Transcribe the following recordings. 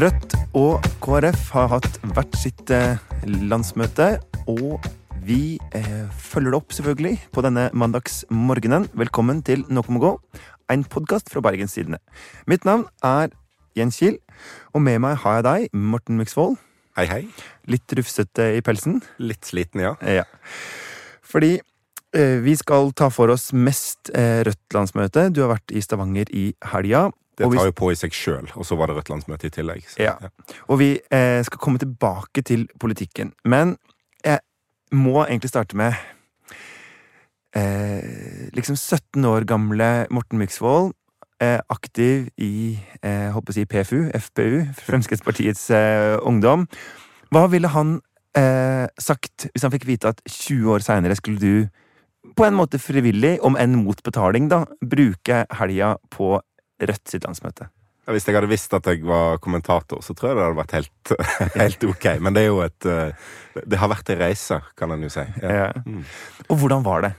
Rødt og KrF har hatt hvert sitt eh, landsmøte, og vi eh, følger det opp selvfølgelig på denne mandagsmorgenen. Velkommen til Noe må gå, en podkast fra Bergenstidene. Mitt navn er Jens Kiel, og med meg har jeg deg, Morten Myksvold. Hei, hei. Litt rufsete i pelsen. Litt sliten, ja. Ja. Fordi eh, vi skal ta for oss mest eh, Rødt-landsmøte. Du har vært i Stavanger i helga. Det tar jo på i seg sjøl, og så var det Rødt landsmøte i tillegg. Så, Ja. Og vi eh, skal komme tilbake til politikken. Men jeg må egentlig starte med eh, liksom 17 år gamle Morten Myksvold. Eh, aktiv i eh, håper å si PFU, FPU, Fremskrittspartiets eh, Ungdom. Hva ville han eh, sagt hvis han fikk vite at 20 år seinere skulle du, på en måte frivillig, om enn mot betaling, da, bruke helga på Rødt sitt landsmøte? Ja, Hvis jeg hadde visst at jeg var kommentator, så tror jeg det hadde vært helt, helt ok. Men det er jo et eh, Det har vært ei reise, kan en jo si. Ja. Ja. Og hvordan var det?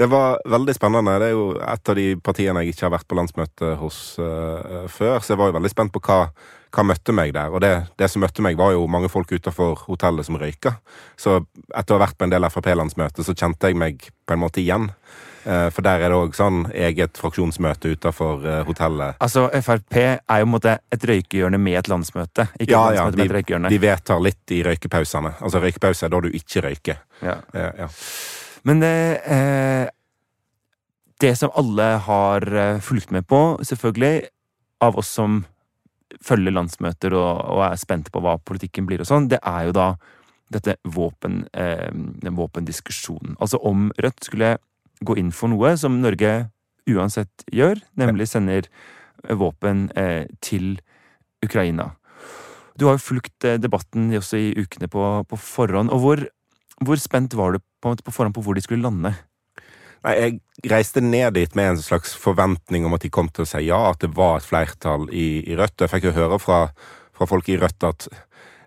Det var veldig spennende. Det er jo et av de partiene jeg ikke har vært på landsmøte hos uh, før, så jeg var jo veldig spent på hva, hva møtte meg der. Og det, det som møtte meg, var jo mange folk utenfor hotellet som røyka. Så etter å ha vært på en del Frp-landsmøter, så kjente jeg meg på en måte igjen. Eh, For der er det òg sånn eget fraksjonsmøte utenfor eh, hotellet. Altså, Frp er jo på en måte et røykehjørne med et landsmøte. Ikke Ja, et ja, landsmøte med et de, røykehjørne. de vedtar litt i røykepausene. Altså Røykepause er da du ikke røyker. Ja. Eh, Ja. Men det, eh, det som alle har fulgt med på, selvfølgelig, av oss som følger landsmøter og, og er spente på hva politikken blir og sånn, det er jo da dette våpen, eh, den våpendiskusjonen. Altså om Rødt skulle gå inn for noe som Norge uansett gjør, nemlig sender eh, våpen eh, til Ukraina. Du har jo fulgt eh, debatten også i ukene på, på forhånd. og hvor, hvor spent var du på, på forhånd på hvor de skulle lande? Nei, Jeg reiste ned dit med en slags forventning om at de kom til å si ja, at det var et flertall i, i Rødt. Jeg fikk jo høre fra, fra folk i Rødt at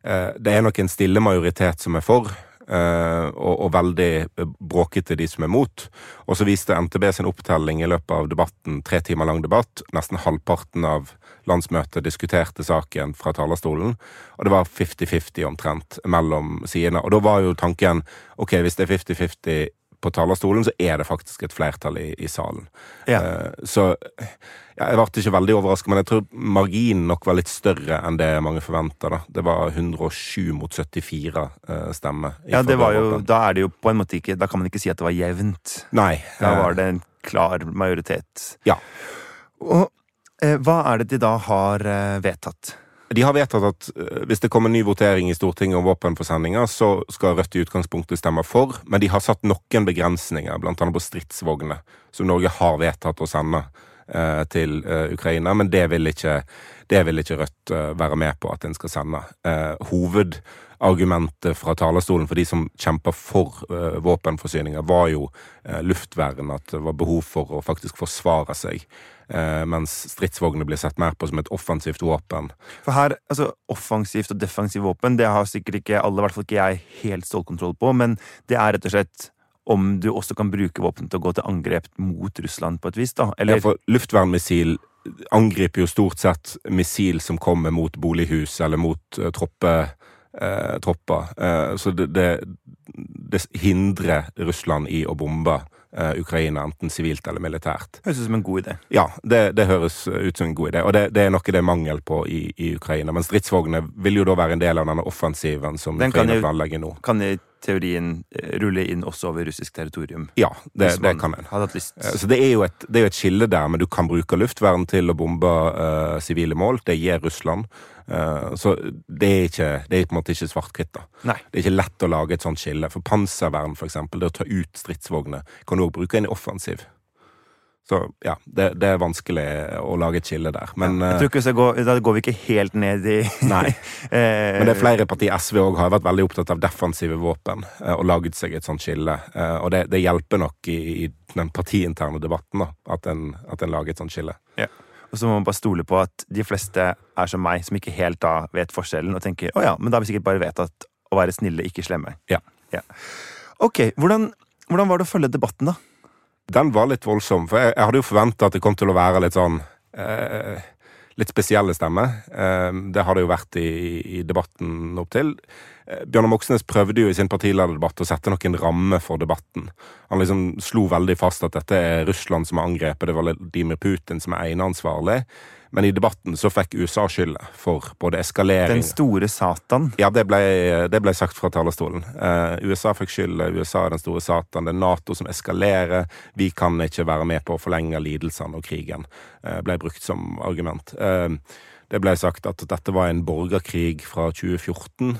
eh, det er nok en stille majoritet som er for. Eh, og, og veldig bråkete de som er mot. Og så viste NTB sin opptelling i løpet av debatten, tre timer lang debatt. Nesten halvparten av landsmøtet diskuterte saken fra talerstolen. Og det var 50-50 omtrent mellom sidene. Og da var jo tanken ok, hvis det er 50-50 på talerstolen, så er det faktisk et flertall i, i salen. Ja. Uh, så ja, jeg ble ikke veldig overrasket, men jeg tror marginen nok var litt større enn det mange forventa. Det var 107 mot 74 uh, stemmer. Ja, det var jo, da er det jo på en måte ikke Da kan man ikke si at det var jevnt. Nei. Da eh, var det en klar majoritet. Ja. Og eh, hva er det de da har vedtatt? De har vedtatt at eh, hvis det kommer ny votering i Stortinget om våpenforsendinger, så skal Rødt i utgangspunktet stemme for, men de har satt noen begrensninger, annet på stridsvogner, som Norge har vedtatt å sende eh, til eh, Ukraina, men det vil ikke, det vil ikke Rødt være med på at en skal sende. Hovedargumentet fra talerstolen for de som kjemper for våpenforsyninger, var jo luftvern, at det var behov for å faktisk forsvare seg. Eh, mens stridsvogner blir sett mer på som et offensivt våpen. For her, altså Offensivt og defensivt våpen, det har sikkert ikke alle, i hvert fall ikke jeg, helt stålkontroll på, men det er rett og slett om du også kan bruke våpen til å gå til angrep mot Russland på et vis, da? Eller Ja, for luftvernmissil angriper jo stort sett missil som kommer mot bolighus eller mot uh, troppe, uh, tropper. Uh, så det, det, det hindrer Russland i å bombe Ukraina, enten sivilt eller militært. høres ut som en god idé. Ja, det, det høres ut som en god idé, og det, det er noe det er mangel på i, i Ukraina. Men stridsvognene vil jo da være en del av denne offensiven som Den Ukraina planlegger nå. Kan i teorien ruller rulle inn også over russisk territorium? Ja, det, det kan en. Eh, Så det er, jo et, det er et skille der, men du kan bruke luftvern til å bombe eh, sivile mål. Det gir Russland. Uh, så det er, ikke, det er på en måte ikke svart-hvitt. da. Nei. Det er ikke lett å lage et sånt skille. For panservern, for eksempel, det å ta ut stridsvogner, kan du òg bruke inn i offensiv. Så ja, det, det er vanskelig å lage et skille der. Men, jeg eh, tror ikke skal Da går vi ikke helt ned i Nei. eh, men det er flere partier, SV òg, har vært veldig opptatt av defensive våpen eh, og laget seg et sånt skille. Eh, og det, det hjelper nok i, i den partiinterne debatten da, at en, at en lager et sånt skille. Og så må man bare stole på at de fleste er som meg, som ikke helt da vet forskjellen, og tenker å ja, men da har vi sikkert bare vedtatt å være snille, ikke slemme. Ja. Ok, hvordan, hvordan var det å følge debatten, da? Den var litt voldsom, for jeg, jeg hadde jo forventa at det kom til å være litt sånn eh, litt spesielle stemme. Det har det jo vært i, i debatten opp til. Bjørnar Moxnes prøvde jo i sin partilederdebatt å sette noen rammer for debatten. Han liksom slo veldig fast at dette er Russland som har angrepet, det var Vladimir Putin som er eneansvarlig. Men i debatten så fikk USA skylda for både eskalering Den store Satan? Ja, det ble, det ble sagt fra talerstolen. Eh, USA fikk skylda. USA er den store Satan. Det er Nato som eskalerer. Vi kan ikke være med på å forlenge lidelsene og krigen. eh, ble brukt som argument. Eh, det ble sagt at dette var en borgerkrig fra 2014,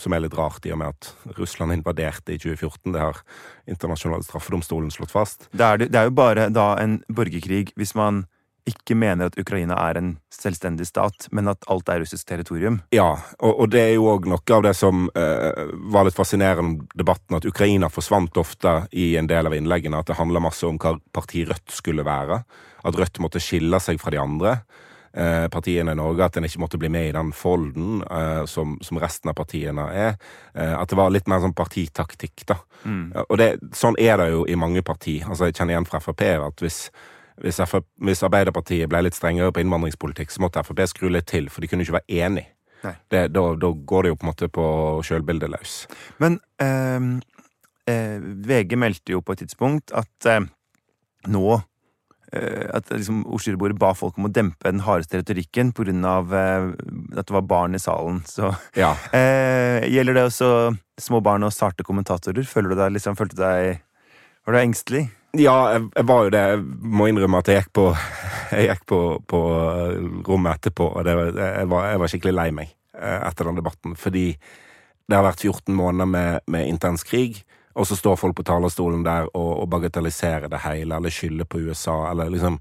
som er litt rart i og med at Russland invaderte i 2014. Det har internasjonale straffedomstolen slått fast. Det er, det er jo bare da en borgerkrig hvis man ikke mener at Ukraina er en selvstendig stat, men at alt er russisk territorium. Ja, og, og det er jo òg noe av det som eh, var litt fascinerende om debatten, at Ukraina forsvant ofte i en del av innleggene. At det handla masse om hva parti Rødt skulle være. At Rødt måtte skille seg fra de andre eh, partiene i Norge. At en ikke måtte bli med i den folden eh, som, som, resten av partiene er. Eh, at det var litt mer sånn partitaktikk, da. Mm. Og det, sånn er det jo i mange parti. Altså, jeg kjenner igjen fra Frp at hvis hvis, hvis, Arbeiderpartiet ble litt strengere på innvandringspolitikk, så måtte Frp skru litt til, for de kunne ikke være enig. Da, går det jo på en måte på sjølbildet løs. Men eh, eh, VG meldte jo på et tidspunkt at eh, nå eh, at liksom ordstyrebordet ba folk om å dempe den hardeste retorikken pga. Eh, at det var barn i salen. Så ja. eh, Gjelder det også små barn og sarte kommentatorer? Føler du deg liksom, følte deg Var du engstelig? Ja, jeg, jeg, var jo det. Jeg må innrømme at jeg gikk på, jeg gikk på, på eh, rommet etterpå, og det, jeg, var, jeg, var, skikkelig lei meg eh, etter den debatten. Fordi det har vært 14 måneder med, med intens krig, og så står folk på talerstolen der og, og bagatelliserer det hele, eller skylder på USA, eller liksom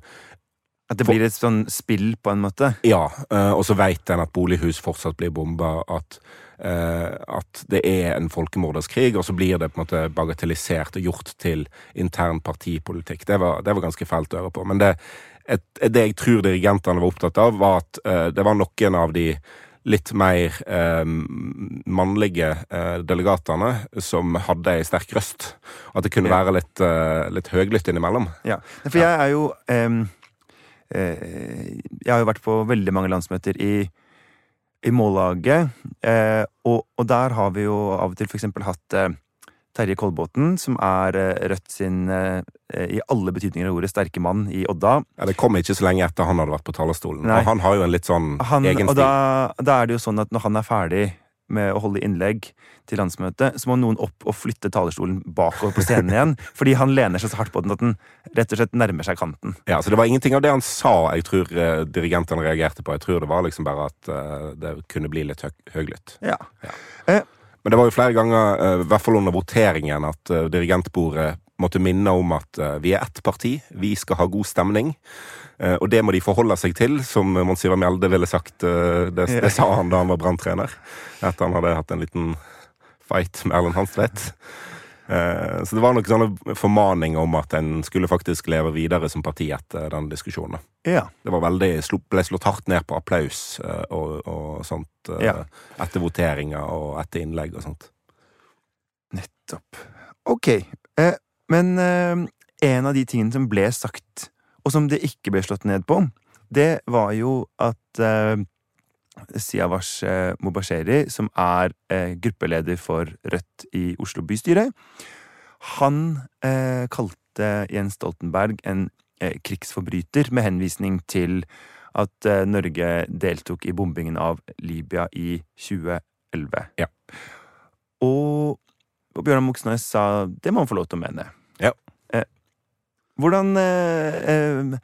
At det blir et sånn spill, på en måte? Ja, eh, og så veit en at bolighus fortsatt blir bomba, at at det er en folkemorderskrig, og så blir det på en måte bagatellisert og gjort til intern partipolitikk. Det var, det var ganske fælt å høre på. Men det, et, det jeg tror dirigentene var opptatt av, var at eh, det var noen av de litt mer eh, mannlige eh, delegatene som hadde ei sterk røst. At det kunne ja. være litt, eh, litt høylytt innimellom. Ja, for jeg er jo Jeg har jo vært på veldig mange landsmøter i i Mållaget. Eh, og, og, der har vi jo av og til f.eks. hatt eh, Terje Kolbotn, som er eh, Rødt sin, eh, i alle betydninger av ordet, sterke mann i Odda. Ja, Det kom ikke så lenge etter han hadde vært på talerstolen. Nei. Og han har jo en litt sånn han, egen stil. Og da, da, er det jo sånn at når han er ferdig med å holde innlegg til landsmøtet, så må noen opp og flytte talerstolen bakover på scenen igjen. fordi han lener seg så hardt på den at den rett og slett nærmer seg kanten. Ja, Så det var ingenting av det han sa jeg tror uh, dirigentene reagerte på. Jeg tror det var liksom bare at uh, det kunne bli litt hø høylytt. Ja. ja. Eh. Men det var jo flere ganger, uh, i hvert fall under voteringen, at dirigentbordet måtte minne om at vi er ett parti, vi skal ha god stemning. Eh, og det må de forholde seg til, som Mons Ivar Mjelde ville sagt. Eh, det, det, sa han da han var branntrener, etter han hadde hatt en liten fight med Erlend Hanstvedt. Eh, så det var noen sånne formaninger om at en skulle faktisk leve videre som parti etter den diskusjonen. Ja. Det var veldig, ble slått hardt ned på applaus og, og sånt ja. etter voteringer og etter innlegg og sånt. Nettopp. Ok. Men en av de tingene som ble sagt og som det ikke ble slått ned på, det var jo at eh, Siavash eh, Mubasheri, som er eh, gruppeleder for Rødt i Oslo bystyre, han eh, kalte Jens Stoltenberg en eh, krigsforbryter, med henvisning til at eh, Norge deltok i bombingen av Libya i 2011. Ja. Og, og Bjørnar Moxnes sa det må han få lov til å mene. Hvordan eh, eh,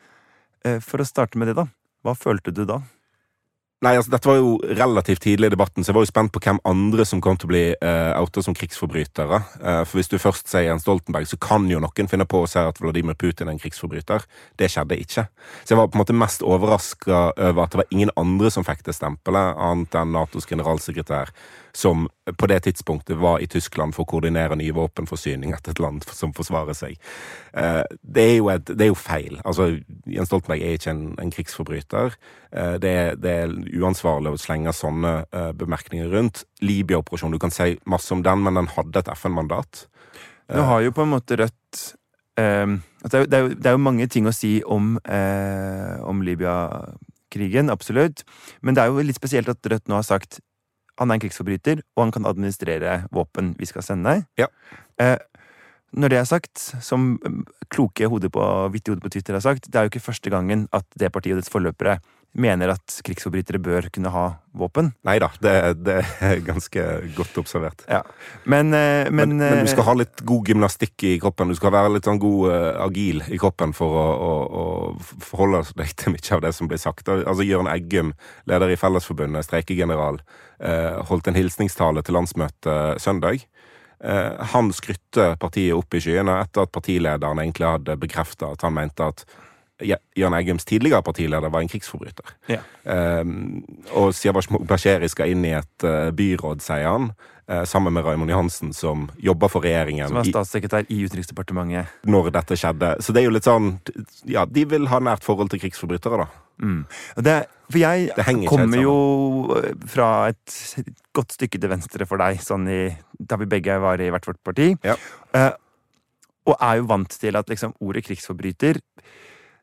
eh, For å starte med det, da. Hva følte du da? Nei, altså Dette var jo relativt tidlig i debatten, så jeg var jo spent på hvem andre som kom til å bli uh, outa som krigsforbrytere. Uh, for hvis du først sier Jens Stoltenberg, så kan jo noen finne på å si at Vladimir Putin er en krigsforbryter. Det skjedde ikke. Så jeg var på en måte mest overraska over at det var ingen andre som fikk det stempelet, annet enn Natos generalsekretær som på det tidspunktet var i Tyskland for å koordinere ny våpenforsyning etter et land som forsvarer seg. Eh, det er jo, et, det er jo feil. Altså, Jens Stoltenberg er ikke en, en krigsforbryter. Eh, det er, det, er, uansvarlig å slenge sånne eh, bemerkninger rundt. Libya-operasjonen, du kan si masse om den, men den hadde et FN-mandat. Nå har jo på en måte Rødt eh, det, er det, er jo, det, er jo, mange ting å si om, eh, om Libya krigen, absolutt. Men det er jo litt spesielt at Rødt nå har sagt han er en krigsforbryter, og han kan administrere våpen vi skal sende. Ja. Eh, når det er sagt, som kloke hoder på, vittige hoder på Twitter har sagt, det er jo ikke første gangen at det partiet og dets forløpere mener at krigsforbrytere bør kunne ha våpen. Nei da, det, det er ganske godt observert. Ja. Men, eh, men, Men, men du skal eh, ha litt god gymnastikk i kroppen. Du skal være litt sånn god uh, agil i kroppen for å, å, å forholde deg til mye av det som blir sagt. Altså Jørn Eggum, leder i Fellesforbundet, streikegeneral, uh, holdt en hilsningstale til landsmøtet søndag. Eh, han skrytte partiet opp i skyene etter at partilederen egentlig hadde bekrefta at han mente at Jan Jørn Eggums tidligere partileder var en krigsforbryter. Ja. Um, og Siavash Bashiri skal inn i et uh, byråd, sier han, uh, sammen med Raymond Johansen, som jobber for regjeringen Som er statssekretær i Utenriksdepartementet. når dette skjedde. Så det er jo litt sånn Ja, de vil ha nært forhold til krigsforbrytere, da. Mm. Det, for jeg Det kommer jo eh, fra et godt stykke til venstre for deg, sånn i, da vi begge var i hvert vårt parti. Ja. Uh, og er jo vant til at liksom ordet krigsforbryter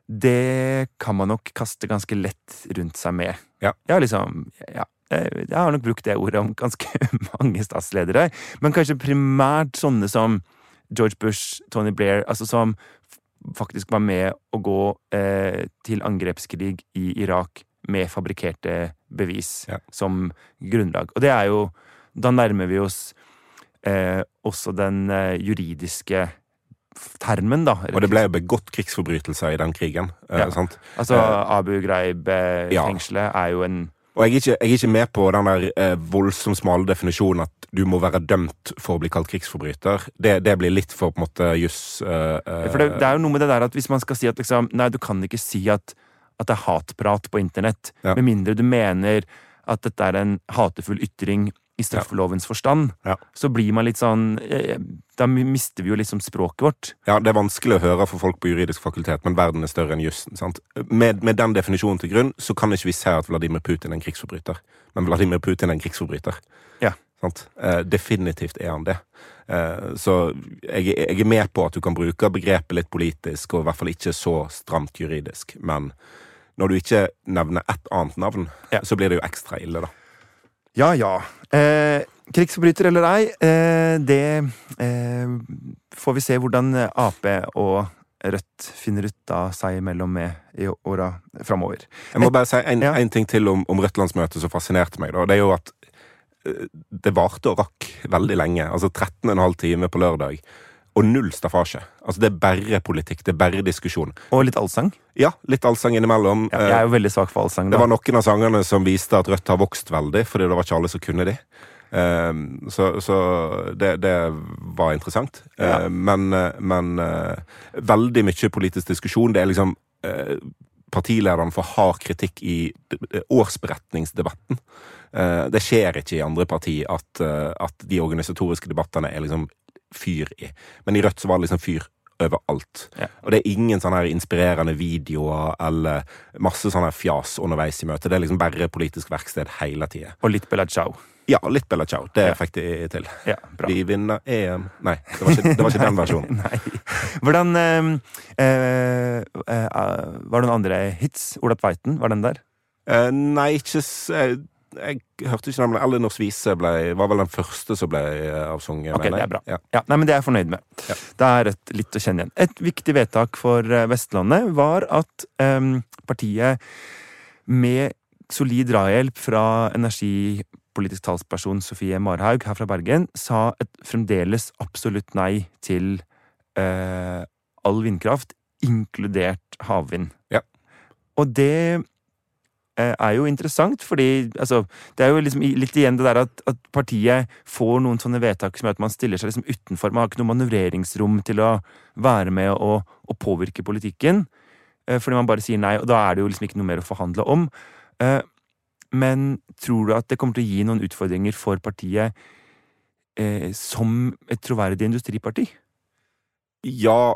det kan man nok kaste ganske lett rundt seg med. Ja. Jeg har liksom ja, jeg har nok brukt det ordet om ganske mange statsledere, men kanskje primært sånne som George Bush, Tony Blair, altså som faktisk var med å gå eh, til angrepskrig i Irak med fabrikkerte bevis Ja. som grunnlag. Og det er jo Da nærmer vi oss eh, også den eh, juridiske termen, da. Og det ble jo begått krigsforbrytelser i den krigen. eh, Ja. sant? Altså eh, Abu Ghraib-fengselet er jo en Og jeg er, ikke, jeg er ikke med på den der eh, voldsomt smale definisjonen at du må være dømt for å bli kalt krigsforbryter. Det, det blir litt for på en måte juss eh, eh, For det, det er jo noe med det der at hvis man skal si at liksom Nei, du kan ikke si at, at det er hatprat på internett, Ja. med mindre du mener at dette er en hatefull ytring i straffelovens forstand, Ja. så blir man litt sånn eh, Da mister vi jo liksom språket vårt. Ja, Det er vanskelig å høre for folk på juridisk fakultet, men verden er større enn jussen. sant? Med, med den definisjonen til grunn så kan ikke vi si at Vladimir Putin er en krigsforbryter. Men Vladimir Putin er en krigsforbryter. Ja. Sant? Eh, definitivt er han det. Eh, så jeg, jeg er med på at du kan bruke begrepet litt politisk, og i hvert fall ikke så stramt juridisk. Men når du ikke nevner ett annet navn, Ja. så blir det jo ekstra ille, da. Ja ja. Eh, krigsforbryter eller ei, eh, det eh, får vi se hvordan Ap og Rødt finner ut av seg imellom med i åra framover. Jeg må bare si en, Ja. en ting til om, om Rødt-landsmøtet som fascinerte meg. Da. Det er jo at eh, det varte og rakk veldig lenge. Altså 13,5 timer på lørdag. Og null staffasje. Altså Det er bare politikk, det er bare diskusjon. Og litt allsang. Ja, litt allsang innimellom. Ja, jeg er jo veldig svak for allsang. Det var noen av sangene som viste at Rødt har vokst veldig, fordi det var ikke alle som kunne de. Ehm, så så det, det var interessant. Ja. Ehm, men men eh, veldig mye politisk diskusjon. Det er liksom uh, partilederen for hard kritikk i årsberetningsdebatten. Eh, det skjer ikke i andre parti at, eh, at de organisatoriske debattene er liksom fyr i. Men i Rødt så var det liksom fyr overalt. Ja. Og det er ingen sånne her inspirerende videoer eller masse sånne fjas underveis i møtet. Det er liksom bare politisk verksted hele tida. Og litt Bella Ciao. Ja, litt Bella Ciao. Det fikk de til. Ja, bra. Vi vinner EM Nei, det var ikke, det var ikke den versjonen. Nei. Hvordan øh, øh, øh, Var det noen andre hits? Ola Tveiten, var den der? Uh, nei, ikke s jeg, hørte ikke navnet. men Elinors vise ble, var vel den første som ble eh, avsunget. Ok, det er bra. Ja. Ja, nei, men Det er jeg fornøyd med. Ja. Det er et, litt å kjenne igjen. Et viktig vedtak for eh, Vestlandet var at um, partiet med solid drahjelp fra energipolitisk talsperson Sofie Marhaug her fra Bergen sa et fremdeles absolutt nei til uh, all vindkraft, inkludert havvind. Ja. Og det er jo interessant, fordi altså, det er jo liksom litt igjen det der at, at partiet får noen sånne vedtak som gjør at man stiller seg liksom utenfor. Man har ikke noe manøvreringsrom til å være med og, og påvirke politikken. eh, Fordi man bare sier nei, og da er det jo liksom ikke noe mer å forhandle om. Eh, Men tror du at det kommer til å gi noen utfordringer for partiet eh, som et troverdig industriparti? Ja,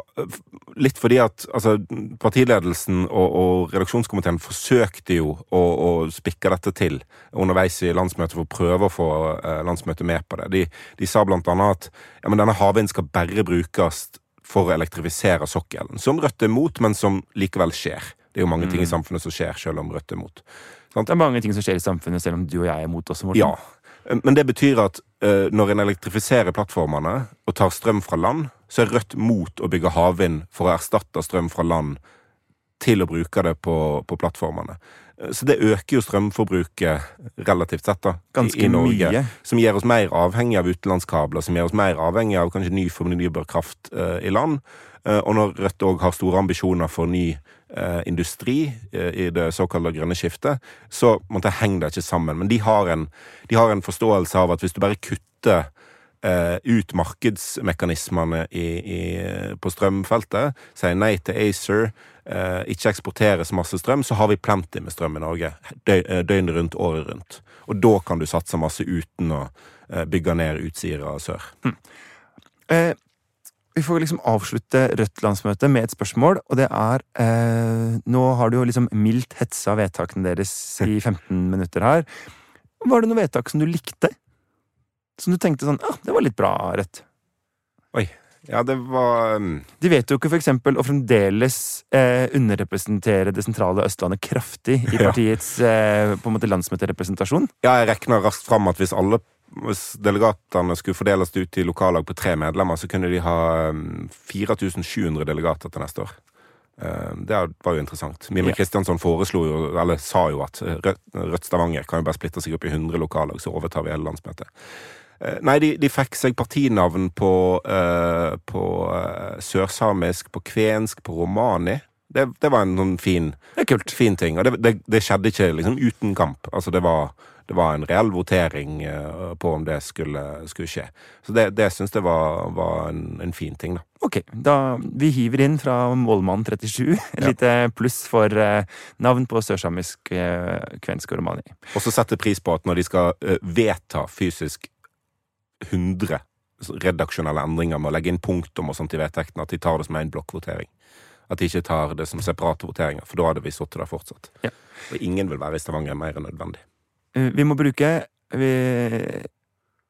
litt fordi at altså, partiledelsen og, og redaksjonskomiteen forsøkte jo å, å spikke dette til underveis i landsmøtet for å prøve å få eh, landsmøtet med på det. De, de sa blant annet at ja, men denne havvinden skal bare brukes for å elektrifisere sokkelen. Som Rødt er imot, men som likevel skjer. Det er jo mange ting i Mm. samfunnet som skjer, selv om Rødt er mot. Det er mange ting som skjer i samfunnet, selv om du og jeg er mot også, Morten. Ja. Men det betyr at eh, når en elektrifiserer plattformene og tar strøm fra land, så er Rødt mot å bygge havvind for å erstatte strøm fra land til å bruke det på, på plattformene. Så det øker jo strømforbruket relativt sett da, Ganske i Norge. mye. Som gjør oss mer avhengig av utenlandskabler, som gjør oss mer avhengig av kanskje ny fornybar kraft uh, i land. Uh, og når Rødt òg har store ambisjoner for ny uh, industri i det såkalte grønne skiftet, så måtte henger det ikke sammen. Men de har, en, de har en forståelse av at hvis du bare kutter eh, ut markedsmekanismene i, i, på strømfeltet, sier nei til ACER, eh, ikke eksporterer så masse strøm, så har vi plenty med strøm i Norge. Dø, eh, døgnet rundt, året rundt. Og da kan du satse masse uten å eh, bygge ned Utsira sør. Eh, vi får liksom avslutte Rødt-landsmøtet med et spørsmål, og det er eh, Nå har du jo liksom mildt hetsa vedtakene deres i 15 minutter her. Var det noe vedtak som du likte? Som du tenkte sånn ah, det var litt bra, Rødt? Oi. Ja, det var um, De vet jo ikke for eksempel å fremdeles eh, underrepresentere det sentrale Østlandet kraftig i Ja. partiets eh, på en måte landsmøterepresentasjon. Ja, jeg regna raskt fram at hvis alle hvis delegatene skulle fordeles ut i lokallag på tre medlemmer, så kunne de ha um, 4700 delegater til neste år. Eh, Det var jo interessant. Mimir Kristiansson foreslo jo, eller sa jo at Rødt Stavanger kan jo bare splitte seg opp i 100 lokallag, så overtar vi hele landsmøtet. Eh, Nei, de, de fikk seg partinavn på, uh, på uh, sørsamisk, på kvensk, på romani. Det, det var en sånn fin, fin ting. Og det, det, det skjedde ikke liksom uten kamp. Altså, det var, det var en reell votering uh, på om det skulle, skulle skje. Så det, det syns jeg var, var en, en fin ting, da. Ok, da vi hiver inn fra målmann 37 et lite pluss for navn på sørsamisk, kvensk og romani. Og så setter pris på at når de skal vedta fysisk 100 redaksjonelle endringer med å legge inn punktum og sånt i vedtektene, at de tar det som en blokkvotering. At de ikke tar det som separate voteringer, for da hadde vi sittet der fortsatt. Ja. Og ingen vil være i Stavanger mer enn nødvendig. Eh, Vi må bruke vi,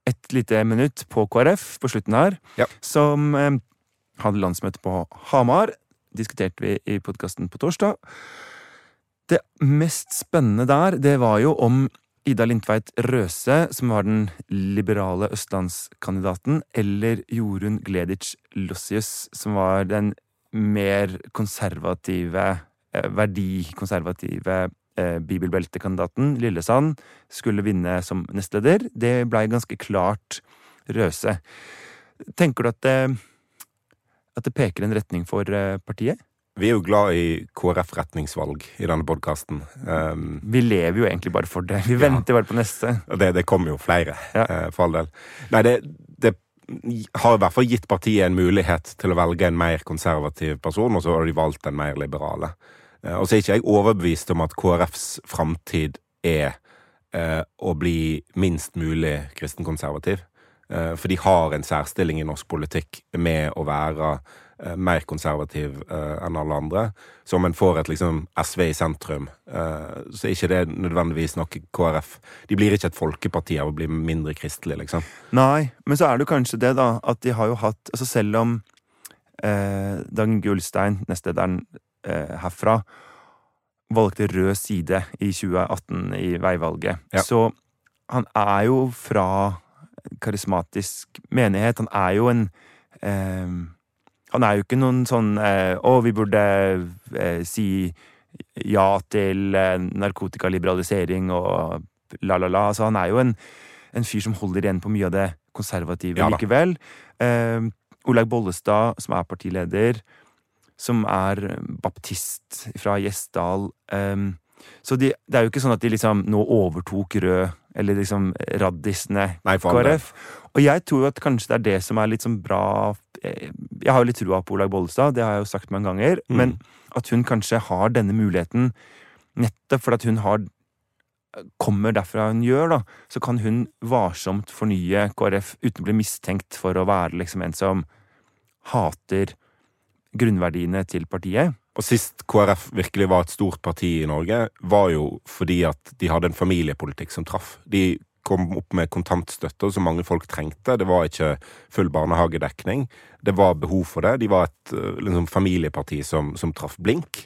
et lite minutt på KrF på slutten her, Ja. som eh, hadde landsmøte på Hamar. Diskuterte vi i podkasten på torsdag. Det mest spennende der, det var jo om Ida Lindtveit Røse, som var den liberale østlandskandidaten, eller Jorunn Gleditsch Lossius, som var den mer konservative, eh, verdikonservative eh, bibelbeltekandidaten, Lillesand, skulle vinne som nestleder. Det blei ganske klart Røse. Tenker du at det, at det peker en retning for eh, partiet? Vi er jo glad i KrF-retningsvalg i denne podkasten. Um, Vi lever jo egentlig bare for det. Vi Ja. venter bare på neste. Det, det kommer jo flere, Ja. uh, for all del. Nei, det, det har i hvert fall gitt partiet en mulighet til å velge en mer konservativ person, og så har de valgt en mer liberale. Uh, og så er ikke jeg overbevist om at KrFs framtid er uh, å bli minst mulig kristenkonservativ. For de har en særstilling i norsk politikk med å være mer konservativ eh, enn alle andre. Så om en får et liksom SV i sentrum, eh, så er ikke det nødvendigvis noe KrF De blir ikke et folkeparti av å bli mindre kristelig, liksom. Nei, men så er det kanskje det, da, at de har jo hatt Altså selv om eh, Dag Gullstein, nestlederen eh, herfra, valgte rød side i 2018 i veivalget, Ja. så han er jo fra karismatisk menighet. Han er jo en eh, Han er jo ikke noen sånn eh, Å, vi burde eh, si ja til eh, narkotikaliberalisering og la, la, la. Altså, han er jo en, en fyr som holder igjen på mye av det konservative Ja likevel. Eh, Olaug Bollestad, som er partileder, som er baptist fra Gjesdal. Eh, så de, det er jo ikke sånn at de liksom nå overtok Rød, eller liksom raddisene Nei. KrF. Og jeg tror jo at kanskje det er det som er litt sånn bra Jeg har jo litt trua på Olaug Bollestad, det har jeg jo sagt mange ganger. Mm. Men at hun kanskje har denne muligheten nettopp fordi at hun har kommer derfra hun gjør, da, så kan hun varsomt fornye KrF uten å bli mistenkt for å være liksom en som hater grunnverdiene til partiet. Og sist KrF virkelig var et stort parti i Norge, var jo fordi at de hadde en familiepolitikk som traff. De kom opp med kontantstøtte som mange folk trengte. Det var ikke full barnehagedekning. Det var behov for det. De var et eh, liksom, familieparti som, som traff blink.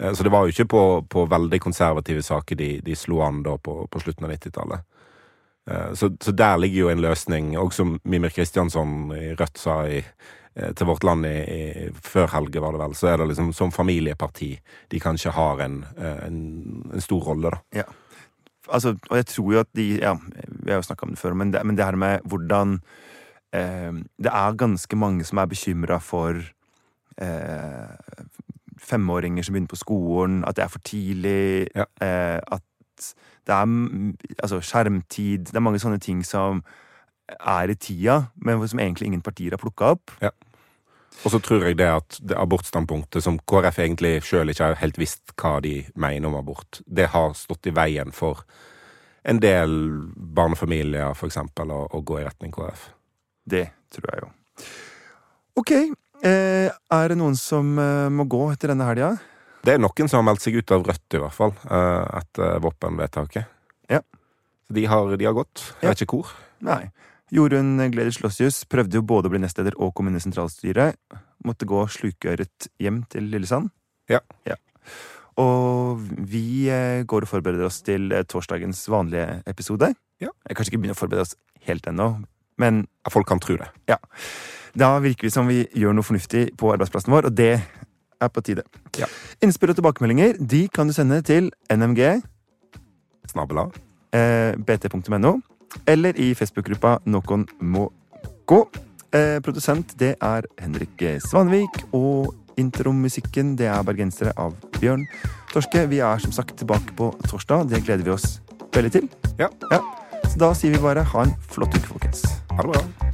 Eh, så det var jo ikke på, på veldig konservative saker de, de slo an da på, på slutten av 90-tallet. Eh, så, så, der ligger jo en løsning, og som Mimir Kristiansson i Rødt sa i, til Vårt Land i, i, før helge, var det vel, så er det liksom som familieparti de kanskje har en, en, en stor rolle, da. Ja. Altså, og jeg tror jo at de Ja, vi har jo snakka om det før, men det, men det her med hvordan eh, Det er ganske mange som er bekymra for eh, femåringer som begynner på skolen, at det er for tidlig, ja. eh, at det er altså, skjermtid Det er mange sånne ting som er i tida, men som egentlig ingen partier har plukka opp. Ja. Og så tror jeg det at det abortstandpunktet, som KrF egentlig sjøl ikke har helt visst hva de mener om abort, det har stått i veien for en del barnefamilier, eksempel, å, å gå i retning KrF. Det tror jeg jo. Ok, Eh, er det noen som eh, må gå etter denne helga? Det er noen som har meldt seg ut av Rødt, i hvert fall, eh, etter våpenvedtaket. Ja. De har, de har gått. Jeg vet ikke hvor. Nei. Jorunn Gleder Slåssius prøvde jo både å bli nestleder og inn. Måtte gå slukøret hjem til Lillesand. Ja. ja. Og vi går og forbereder oss til torsdagens vanlige episode. Ja. Jeg kanskje ikke begynner å forberede oss helt ennå, men ja, Folk kan tro det. Ja. Da virker vi som vi gjør noe fornuftig på arbeidsplassen vår, og det er på tide. Ja. Innspill og tilbakemeldinger de kan du sende til nmg Snabela. Eh, bt.no. Eller i Facebook-gruppa Nokon må gå. Eh, produsent det er Henrik Svanvik. Og intromusikken det er bergensere av Bjørn Torske. Vi er som sagt tilbake på torsdag. Det gleder vi oss veldig til. Ja. ja. Så da sier vi bare ha en flott uke, folkens. Ha det bra.